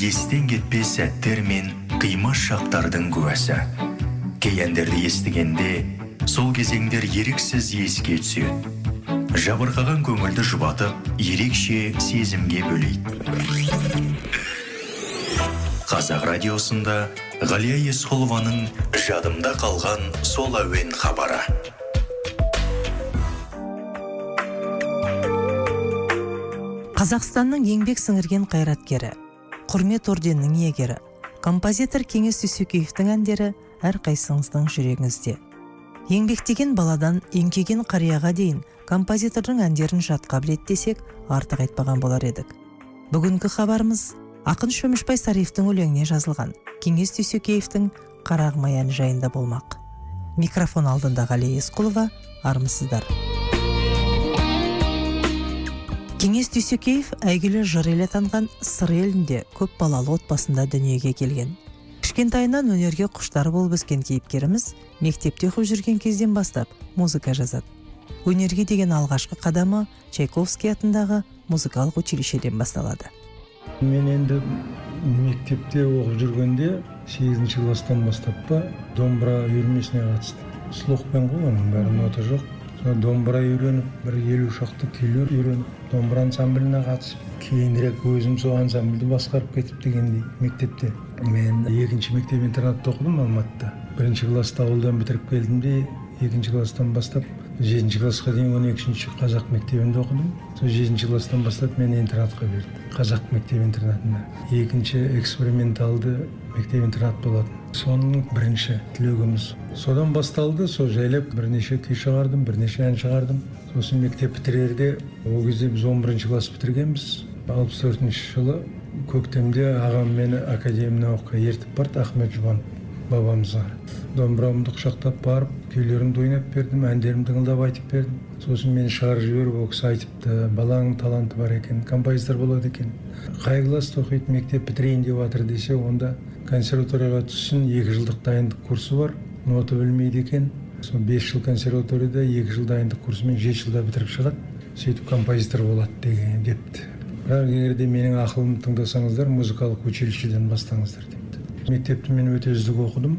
естен кетпес сәттер мен қимас шақтардың куәсі. Кей әндерді естігенде сол кезеңдер еріксіз еске түседі. Жабырқаған көңілді жұбатып ерекше сезімге бөлейді. Қазақ радиосында ғалия есқұлованың жадымда қалған сол әуен хабары. Қазақстанның еңбек сіңірген қайраткері құрмет орденінің иегері композитор кеңес дүйсекеевтің әндері әрқайсыңыздың жүрегіңізде. Еңбектеген баладан еңкейген қарияға дейін композитордың әндерін жатқа біледі десек артық айтпаған болар едік. Бүгінгі хабарымыз ақын шөмішбай сариевтің өлеңіне жазылған. Кеңес дүйсекеевтің қарағым жайында болмақ. Микрофон алдында ғалия есқұлова армысыздар. Кеңес дүйсекеев әйгілі жыр елі атанған сыр елінде көп балалы отбасында дүниеге келген. Кішкентайынан өнерге құштар болып өскен кейіпкеріміз мектепте оқып жүрген кезден бастап музыка жазады. Өнерге деген алғашқы қадамы чайковский атындағы музыкалық училищеден басталады. Мен енді мектепте оқып жүргенде сегізінші класстан бастап па домбыра үйірмесіне қатыстым. Слухпен ғой оның бәрі нота жоқ. Сол домбыра үйреніп бір елу шақты күйлер үйреніп домбыра ансамбліне қатысып кейінірек өзім сол ансамбльді басқарып кетіп дегендей мектепте. Мен екінші мектеп интернатта оқыдым алматыда. Бірінші класста ауылдан бітіріп келдім де екінші класстан бастап жетінші классқа дейін он екінші қазақ мектебінде оқыдым. Сол жетінші класстан бастап мені интернатқа берді. Қазақ мектеп интернатына екінші эксперименталды мектеп интернат болатын. Соның бірінші түлегіміз. Содан басталды сол жайлап бірнеше күй шығардым бірнеше ән шығардым. Сосын мектеп бітірерде ол кезде біз он бірінші класс бітіргенбіз. алпыс төртінші жылы көктемде ағам мені академия наука ертіп барды ахмет жұбанов. Бабамызға домбырамды құшақтап барып күйлерімді ойнап бердім әндерімді тыңдап айтып бердім. Сосын мені шығарып жіберіп ол кісі айтыпты баланың таланты бар екен композитор болады екен. Қай класста оқиды мектеп бітірейін деп жатыр десе онда консерваторияға түссін екі жылдық дайындық курсы бар нота білмейді екен сол бес жыл консерваторияда екі жыл дайындық курсымен жеті жылда бітіріп шығады. Сөйтіп композитор болады деген депті. Бірақ егер де менің ақылымды тыңдасаңыздар музыкалық училищеден бастаңыздар депті. Мектепті мен өте үздік оқыдым.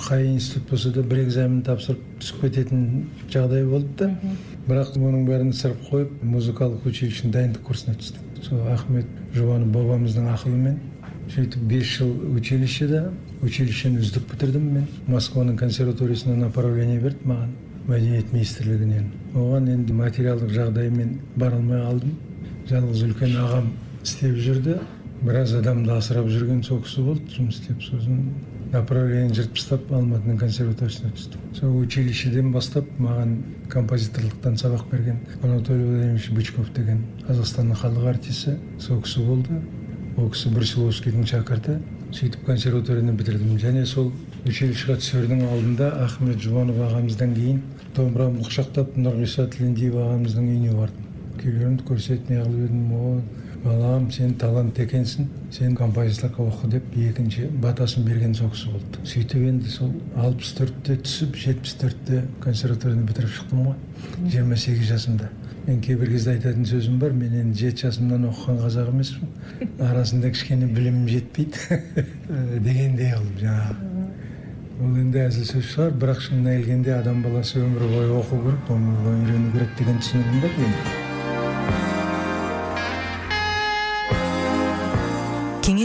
Қай институт болса да бір экзамен тапсырып түсіп кететін жағдай болды да бірақ оның бәрін ысырып қойып музыкалық училищенің дайындық курсына түстім. Сол ахмет жұбанов бабамыздың ақылымен сөйтіп бес жыл училищеда училищені үздік бітірдім мен. Москваның консерваториясына направление берді маған мәдениет министрлігінен. Оған енді материалдық жағдаймен бара алмай қалдым. Жалғыз үлкен ағам істеп жүрді. Біраз адамды асырап жүрген сол кісі болды жұмыс істеп сосын направление жыртып тастап алматының консерваториясына түстім сол училищеден бастап маған композиторлықтан сабақ берген анатолий владимирович бычков деген қазақстанның халық артисі сол кісі болды. Ол кісі брусиловскийдің шәкірті. Сөйтіп консерваторияны бітірдім. Және сол училищеға түсердің алдында ахмет жұбанов ағамыздан кейін домбырамды құшақтап нұрғиса тілендиев ағамыздың үйіне бардым. Күйлерімді көрсетіп неғылып едім о балам сен талантты екенсің сен композиторлыққа оқы деп екінші батасын берген сол кісі болды. Сөйтіп енді сол алпыс төртте түсіп жетпіс төртте консерваторияны бітіріп шықтым ғой. Жиырма сегіз жасымда. Мен кейбір кезде айтатын сөзім бар мен енді жеті жасымнан оқыған қазақ емеспін. Арасында кішкене білімім жетпейді дегендей қылып жаңағы. Ол енді әзіл сөз шығар бірақ шынына келгенде адам баласы өмір бойы оқу керек өмір бойы үйрену керек деген түсінігім бар менің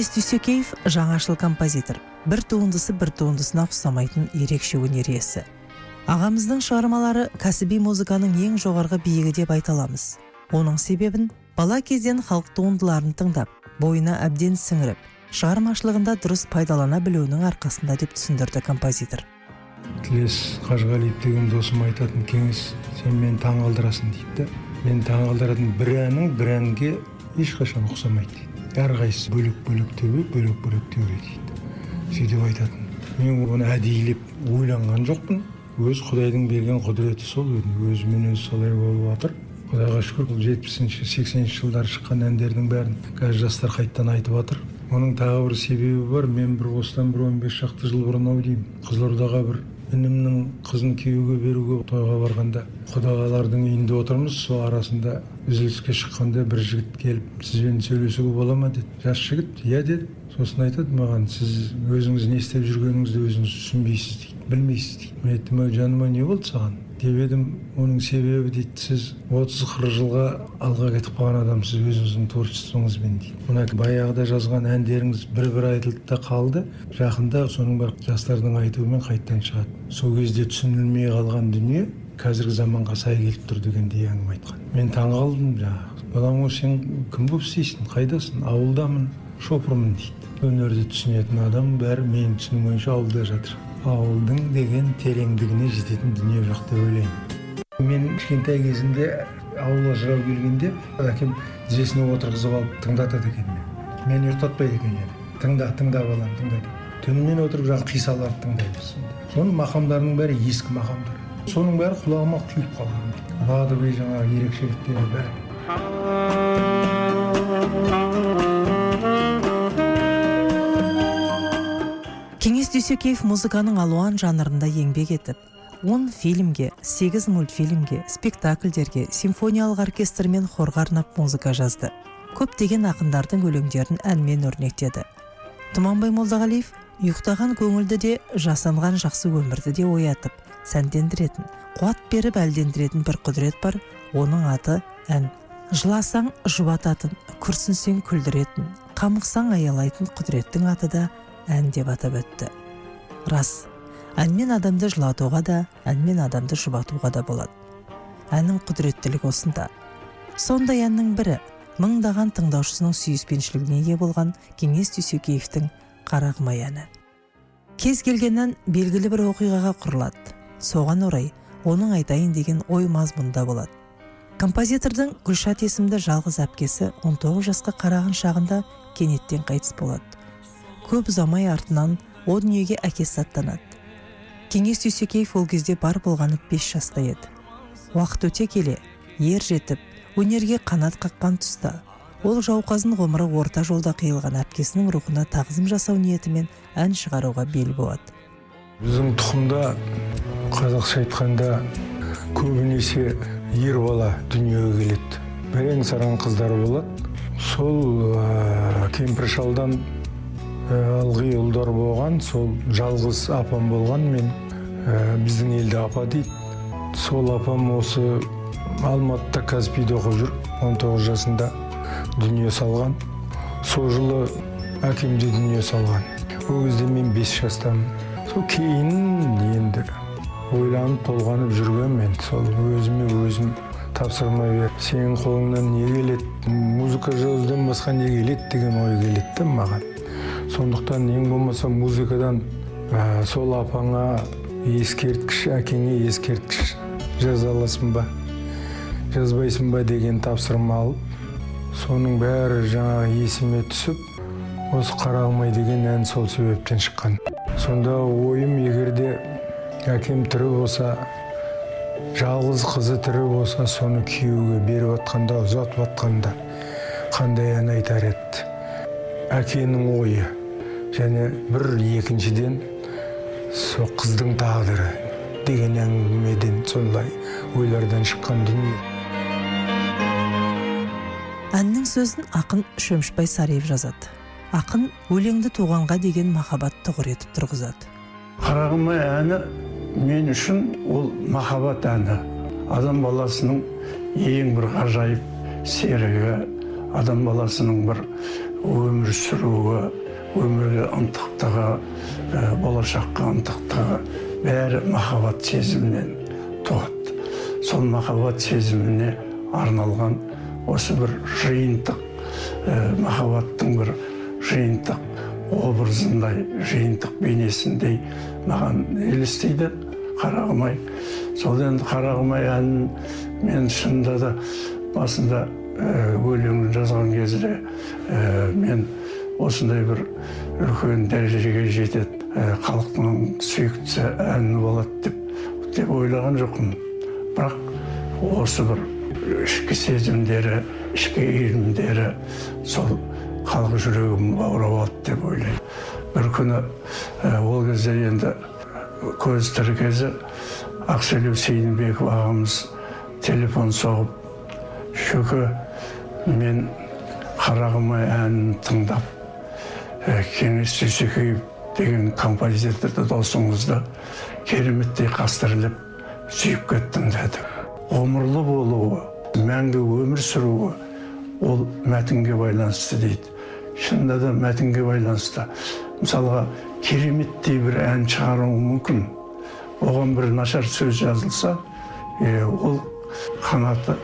кеңес дүйсекеев жаңашыл композитор. Бір туындысы бір туындысына ұқсамайтын ерекше өнер иесі. Ағамыздың шығармалары кәсіби музыканың ең жоғарғы биігі деп айта аламыз. Оның себебін бала кезден халық туындыларын тыңдап бойына әбден сіңіріп шығармашылығында дұрыс пайдалана білуінің арқасында деп түсіндірді композитор. Тілес қажығалиев деген досым айтатын кеңес сен мені таңғалдырасың дейді да мені таңғалдыратын бір әнің бір әнге ешқашан ұқсамайды. дейді әрқайсысы бөлек бөлек төбе бөлек бөлек төбе дейді. Сөйтіп айтатын. Мен оны әдейілеп ойланған жоқпын. Өз құдайдың берген құдіреті сол өзімен өзі солай болып жатыр құдайға шүкір бұл жетпісінші сексенінші жылдары шыққан әндердің бәрін қазір жастар қайтадан айтып жатыр оның тағы бір себебі бар. Мен бір осыдан бір он бес шақты жыл бұрын ау деймін. Қызылордаға бір інімнің қызын күйеуге беруге тойға барғанда құдағалардың үйінде отырмыз. Сол арасында үзіліске шыққанда бір жігіт келіп сізбен сөйлесуге бола ма? деді. Жас жігіт иә деді. Сосын айтады маған сіз өзіңіз не істеп жүргеніңізді өзіңіз түсінбейсіз дейді. Білмейсіз дейді. Мен айттым ой жаным ай не болды саған? деп едім. Оның себебі дейді сіз отыз қырық жылға алға кетіп қалған адамсыз өзіңіздің творчествоңызбен дейді. Мына баяғыда жазған әндеріңіз бір бір айтылды да қалды. Жақында соның бәрі жастардың айтуымен қайтадан шығады. Сол кезде түсінілмей қалған дүние қазіргі заманға сай келіп тұр дегендей әңгіме айтқан. Мен таңғалдым жаңағы. Балам ау сен кім болып істейсің? Қайдасың? Ауылдамын шопырмын дейді өнерді түсінетін адам бәрі менің түсінуім бойынша ауылда жатыр. Ауылдың деген тереңдігіне жететін дүние жоқ деп ойлаймын мен кішкентай кезімде ауылға жырау келгенде әкем тізесіне отырғызып алып тыңдатады екен мені. Ұйықтатпайды екен және тыңда тыңда балам тыңда деп түнімен отырып жаңағы қисаларды тыңдаймыз соның мақамдарының бәрі ескі мақамдар. Соның бәрі құлағыма құйып қалған ладовый жаңағы ерекшеліктері бәрі. Дүйсекеев музыканың алуан жанрында еңбек етіп он фильмге сегіз мультфильмге спектакльдерге симфониялық оркестр мен хорға арнап музыка жазды. Көптеген ақындардың өлеңдерін әнмен өрнектеді. Тұманбай молдағалиев ұйықтаған көңілді де жасанған жақсы өмірді де оятып сәндендіретін қуат беріп әлдендіретін бір құдірет бар оның аты ән. Жыласаң жұбататын күрсінсең күлдіретін қамықсаң аялайтын құдіреттің аты да ән деп атап өтті. Рас. Әнмен адамды жылатуға да әнмен адамды жұбатуға да болады. Әннің құдіреттілігі осында. Сондай әннің бірі мыңдаған тыңдаушысының сүйіспеншілігіне ие болған кеңес дүйсекеевтің қарағымай әні кез келген ән белгілі бір оқиғаға құрылады. Соған орай оның айтайын деген ой мазмұнда болады. Композитордың гүлшат есімді жалғыз әпкесі 19 жасқа қараған шағында кенеттен қайтыс болады. Көп ұзамай артынан о дүниеге әкесі аттанады кеңес дүйсекеев ол кезде бар болғаны 5 жаста еді. Уақыт өте келе ер жетіп өнерге қанат қаққан тұста ол жауқазын ғұмыры орта жолда қиылған әпкесінің рухына тағзым жасау ниетімен ән шығаруға бел буады. Біздің тұқымда қазақша айтқанда көбінесе ер бала дүниеге келеді. Бірең саран қыздар болады. Сол ә, кемпір шалдан ылғи ұлдар болған сол жалғыз апам болған мен ә, біздің елде апа дейді. Сол апам осы алматыда казпиде оқып жүр 19 жасында дүние салған. Сол жылы әкем де дүние салған. Ол кезде мен 5 жастамын. Сол кейін енді ойланып толғанып жүргенмін сол өзіме өзім тапсырма беріп сенің қолыңнан не келеді? Музыка жазудан басқа не келеді? деген ой келеді маған. Сондықтан ең болмаса музыкадан ә, сол апаңа ескерткіш әкеңе ескерткіш жаза аласың ба? Жазбайсың ба деген тапсырма алып соның бәрі жаңағы есіме түсіп осы қарағымай деген ән сол себептен шыққан. Сонда ойым егерде әкем тірі болса жалғыз қызы тірі болса соны күйеуге беріп жатқанда ұзатып жатқанда қандай ән айтар еді? Әкенің ойы. Және бір екіншіден сол қыздың тағдыры деген әңгімеден сондай ойлардан шыққан дүние. Әннің сөзін ақын шөмішбай сариев жазады. Ақын өлеңді туғанға деген махаббатты тұғыр етіп тұрғызады. Қарағымай әні мен үшін ол махаббат әні. Адам баласының ең бір ғажайып серігі адам баласының бір өмір сүруі өмірге ынтықтығы ә, болашаққа ынтықтығы бәрі махаббат сезімінен туады. Сол махаббат сезіміне арналған осы бір жиынтық ә, махаббаттың бір жиынтық образындай жиынтық бейнесіндей маған елестейді қарағымай. Сол енді қарағымай әнін мен шынында да басында өлеңін жазған кезде ә, мен осындай бір үлкен дәрежеге жетеді. Ә, халықтың сүйіктісі әні болады деп деп ойлаған жоқпын. Бірақ осы бір ішкі сезімдері ішкі иірімдері сол халық жүрегін баурап алды деп ойлаймын. Бір күні ә, ол кезде енді көз тірі кезі ақселеу сейдімбеков ағамыз телефон соғып шөке мен қарағымай әнін тыңдап кеңес дүйсекеев деген композиторды досыңызды кереметтей қастерлеп сүйіп кеттім деді ғұмырлы болуы мәңгі өмір сүруі ол мәтінге байланысты дейді. Шынында да мәтінге байланысты. Мысалға кереметтей бір ән шығаруы мүмкін. Оған бір нашар сөз жазылса е, ол қанаты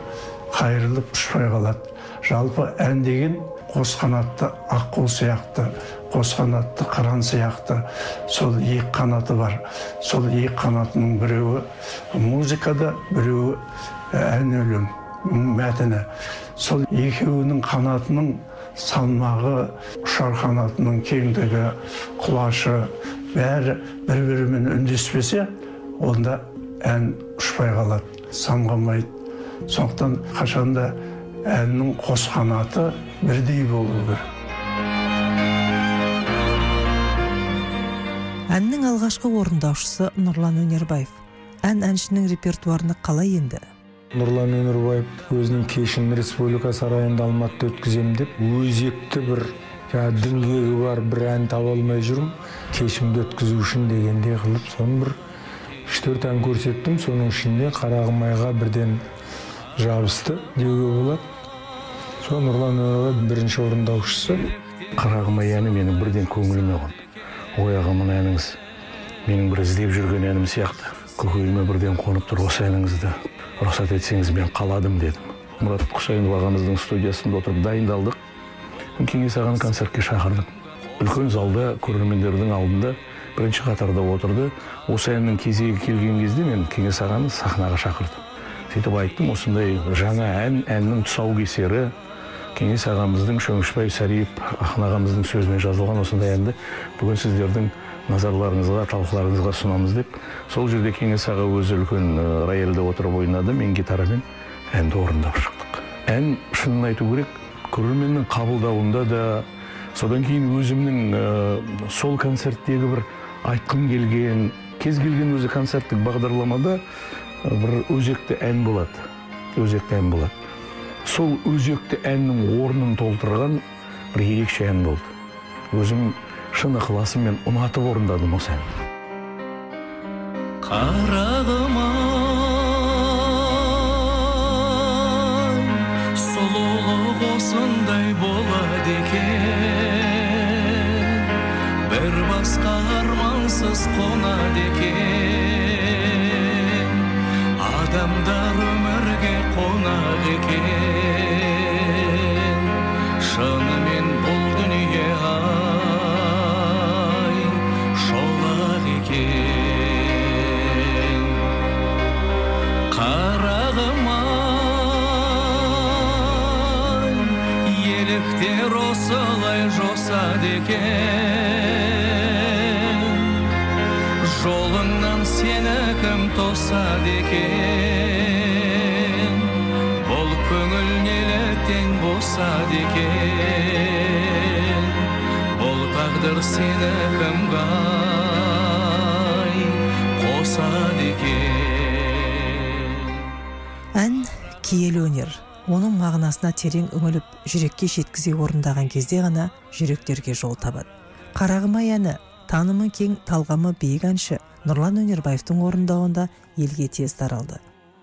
қайырылып ұшпай қалады. Жалпы ән деген қос қанатты аққу сияқты қос қанатты қыран сияқты. Сол екі қанаты бар. Сол екі қанатының біреуі музыкада біреуі ән өлең мәтіні. Сол екеуінің қанатының салмағы ұшар қанатының кеңдігі құлашы бәрі бір бірімен үндеспесе онда ән ұшпай қалады самғамайды сондықтан қашанда әннің қос қанаты бірдей болу керек әннің алғашқы орындаушысы нұрлан өнербаев. Ән әншінің репертуарына қалай енді? Нұрлан өнербаев өзінің кешін республика сарайында алматыда өткіземін деп өзекті бір жаңағы діңгегі бар бір ән таба алмай жүрмін. Кешімді өткізу үшін дегендей қылып соны бір үш төрт ән көрсеттім. Соның ішінде қарағым айға бірден жабысты деуге болады. Сол нұрлан бірінші орындаушысы. Қарағым ай әні менің бірден көңіліме қонды ой аға мына әніңіз менің бір іздеп жүрген әнім сияқты. Көкейіме бірден қонып тұр осы әніңізді рұқсат етсеңіз мен қаладым дедім. Мұрат құсайынов ағамыздың студиясында отырып дайындалдық. Кеңес ағаны концертке шақырдық үлкен залда көрермендердің алдында бірінші қатарда отырды. Осы әннің кезегі келген кезде мен кеңес ағаны сахнаға шақырдым. Сөйтіп айттым осындай жаңа ән әннің тұсаукесері кеңес ағамыздың шөмішбай сәриев ақын ағамыздың сөзімен жазылған осындай әнді бүгін сіздердің назарларыңызға талқыларыңызға ұсынамыз деп сол жерде кеңес аға өзі үлкен рояльда отырып ойнады мен гитарамен әнді орындап шықтық. Ән шынын айту керек көрерменнің қабылдауында да содан кейін өзімнің ә, сол концерттегі бір айтқым келген кез келген өзі концерттік бағдарламада бір өзекті ән болады өзекті ән болады. Сол өзекті әннің орнын толтырған бір ерекше ән болды. Өзім шын ықыласыммен ұнатып орындадым осы әнді. Қарағым ай сұлулық осындай болады екен. Бір басқа армансыз қонады екен. Адамдар тосады екен бұл көңіл неліктен босады екен бұл тағдыр сені кімге ай қосады екен ән киелі өнер. Оның мағынасына терең үңіліп жүрекке жеткізе орындаған кезде ғана жүректерге жол табады. Қарағым ай әні. Танымы кең талғамы биік әнші нұрлан өнербаевтың орындауында елге тез таралды.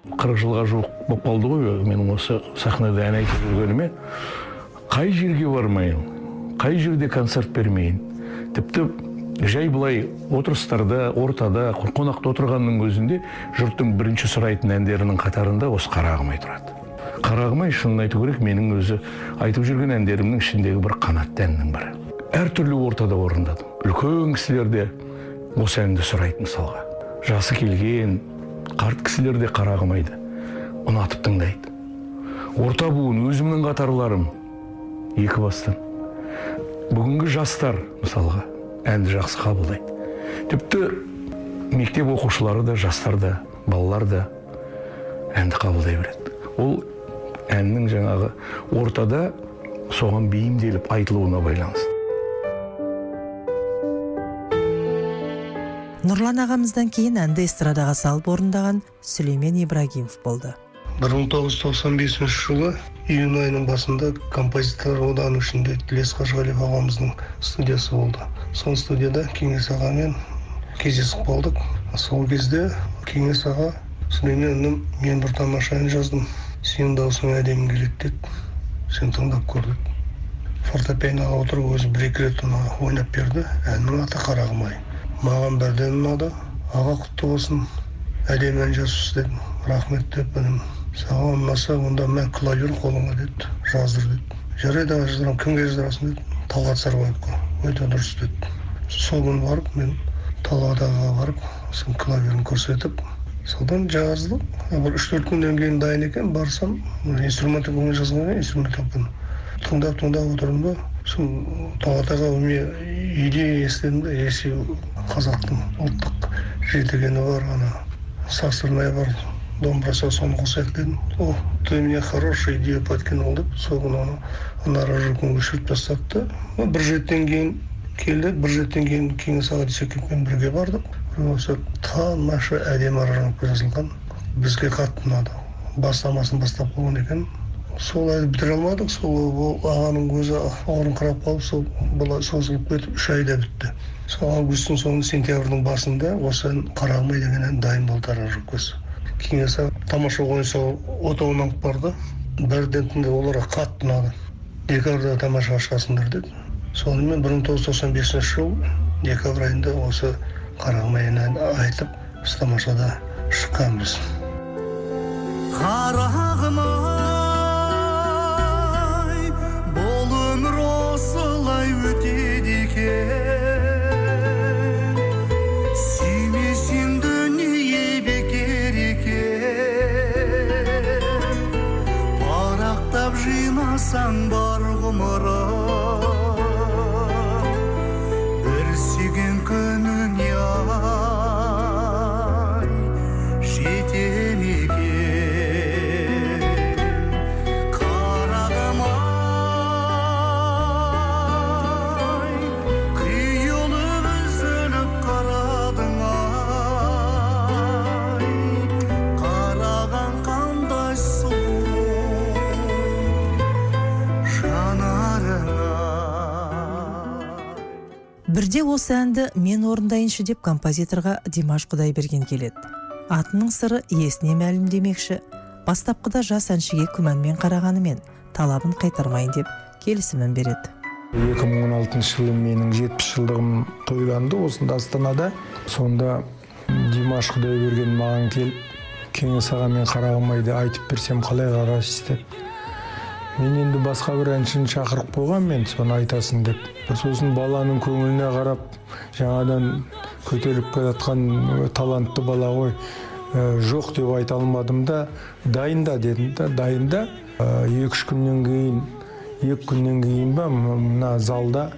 қырық жылға жуық болып қалды ғой менің осы сахнада ән айтып жүргеніме. Қай жерге бармайын қай жерде концерт бермейін тіпті жай былай отырыстарда ортада қонақта отырғанның өзінде жұрттың бірінші сұрайтын әндерінің қатарында осы қарағым ай тұрады. Қарағым ай шынын айту керек менің өзі айтып жүрген әндерімнің ішіндегі бір қанатты әннің бірі. Әртүрлі ортада орындадым. Үлкен кісілер де осы әнді сұрайды мысалға. Жасы келген қарт кісілер де қарағым айды ұнатып тыңдайды. Орта буын өзімнің қатарларым. Екі бастан. Бүгінгі жастар мысалға әнді жақсы қабылдайды. Тіпті мектеп оқушылары да жастар да балалар да әнді қабылдай береді. Ол әннің жаңағы ортада соған бейімделіп айтылуына байланысты. Нұрлан ағамыздан кейін әнді эстрадаға салып орындаған сүлеймен ибрагимов болды. Бір мың тоғыз жүз тоқсан бесінші жылы июнь айының басында композиторлар одағының ішінде тілес қажығалиев ағамыздың студиясы болды. Сол студияда кеңес ағамен кездесіп қалдық сол кезде кеңес аға сүлеймен інім мен бір тамаша ән жаздым сенің даусың әдемі келеді деді сен тыңдап көр деді фортепианоға отырып өзі бір екі рет ойнап берді. Әннің аты қарағым ай маған бірден ұнады. Аға құтты болсын. Әдемі ән жазыпсыз дедім рахмет деп інім саған ұнаса онда мә клавир қолыңа деді жаздыр деді. Жарайды аға жаздырамын кімге жаздырасың деді. Талғат сарыбаевқа. Өте дұрыс деді. Сол күні барып мен талғат ағаға барып сол клавирін көрсетіп содан жаздық бір үш төрт күннен кейін дайын екен барсам инструмент көңіл жазған инструмент таппын тыңдап тыңдап отырдым да сол талғат аға идея естідім да если қазақтың ұлттық жетігені бар ана сасырнай бар домбыраса соны қосайық дедім. О ты мне хорошая идея подкинул деп сол күні оны ана аранжировканы өшіріп тастады да бір реттен кейін келді бір реттен кейін кеңес аға дүйсекеевпен бірге бардық. Осы тамаша әдемі аранжировка жазылған бізге қатты ұнады. Бастамасын бастап қойған екен. Сол әлі бітіре алмадық сол ол ағаның өзі ауырыңқырап қалып сол былай созылып кетіп үш айда бітті. Сол августтың соңы сентябрьдің басында осы қарағым деген ән дайын болды аранжировкасы кеңес аға тамаша ойнаса отауына алып барды. Бірден тыңдап оларға қатты ұнады. Декабрьда тамашаға шығасыңдар деді. Сонымен бір мың тоғыз жүз тоқсан бесінші жыл декабрь айында осы қарағым ай әнін айтып біз тамашада шыққанбыз. Қарағым Rimasa ang bargo бірде осы әнді мен орындайыншы деп композиторға димаш құдайберген келеді. Атының сыры иесіне мәлім демекші бастапқыда жас әншіге күмәнмен қарағанымен талабын қайтармайын деп келісімін береді. 2016 жылы менің жетпіс жылдығым тойланды осында астанада. Сонда димаш құдайберген маған келіп кеңес аға мен қарағым айтып берсем қалай қарайсыз деп мен енді басқа бір әншіні шақырып қойғанмын соны айтасың деп. Сосын баланың көңіліне қарап жаңадан көтеріліп келе жатқан талантты бала ғой ә, жоқ деп айта алмадым да дайында дедім да дайында екі үш күннен кейін екі күннен кейін ба мына залда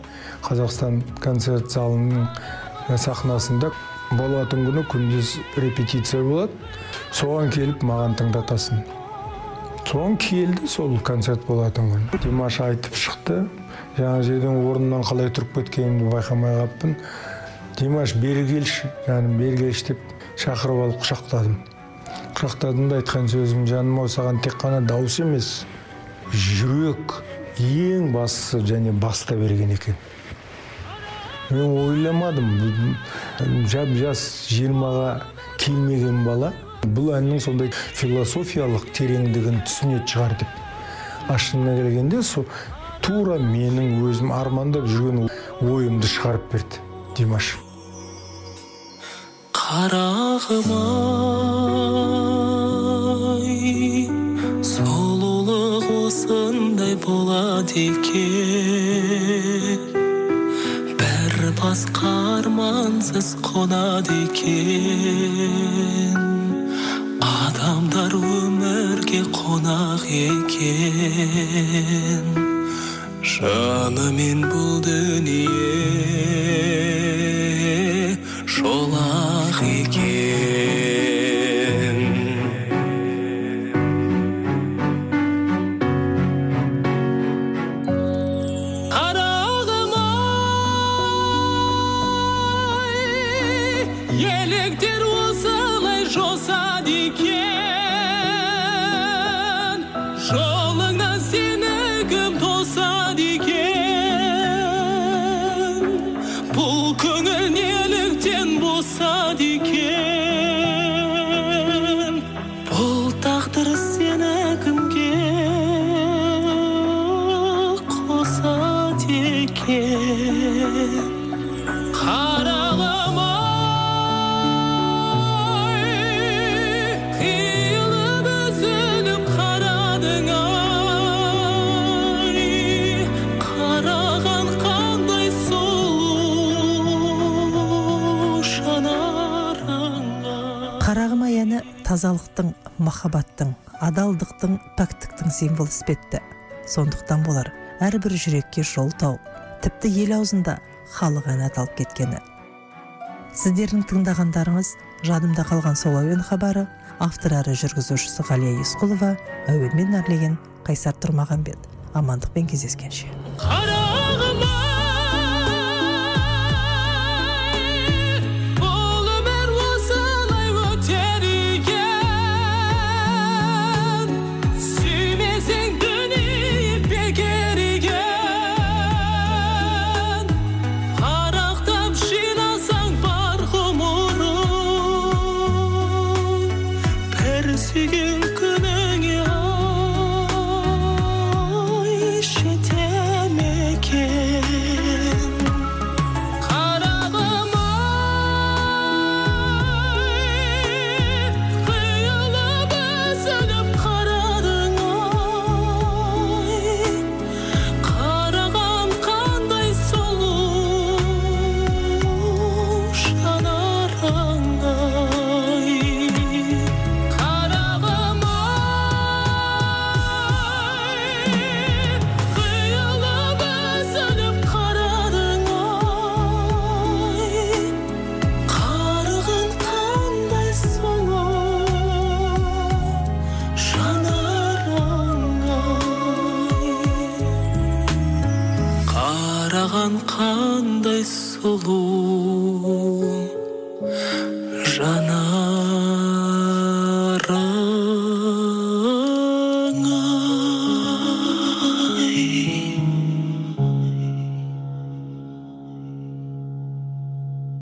қазақстан концерт залының ә, сахнасында болатын күні күндіз репетиция болады. Соған келіп маған тыңдатасың. Соған келді сол концерт болатын күні димаш айтып шықты. Жаңа жерден орнымнан қалай тұрып кеткенімді байқамай қалыппын. Димаш бері келші. Жаным бері келші деп шақырып алып құшақтадым. Құшақтадым да айтқан сөзім жаным ау саған тек қана дауыс емес жүрек ең бастысы және баста берген екен. Мен ойламадым. Жап жас жиырмаға келмеген бала. Бұл әннің сондай философиялық тереңдігін түсінетін шығар деп ашына келгенде сол тура менің өзім армандап жүрген ойымды шығарып берді димаш. Қарағым ай сұлулық осындай болады екен. Басқа армансыз қонады екен. Адамдар өмірге қонақ екен. Шынымен бұл дүние шолақ екен. тазалықтың махаббаттың адалдықтың пәктіктің символы іспетті. Сондықтан болар әрбір жүрекке жол тауып тіпті ел аузында халық әні аталып кеткені. Сіздердің тыңдағандарыңыз жадымда қалған сол әуен хабары авторы әрі жүргізушісі ғалия есқұлова әуенмен әрлеген қайсар тұрмағанбет амандықпен кездескенше.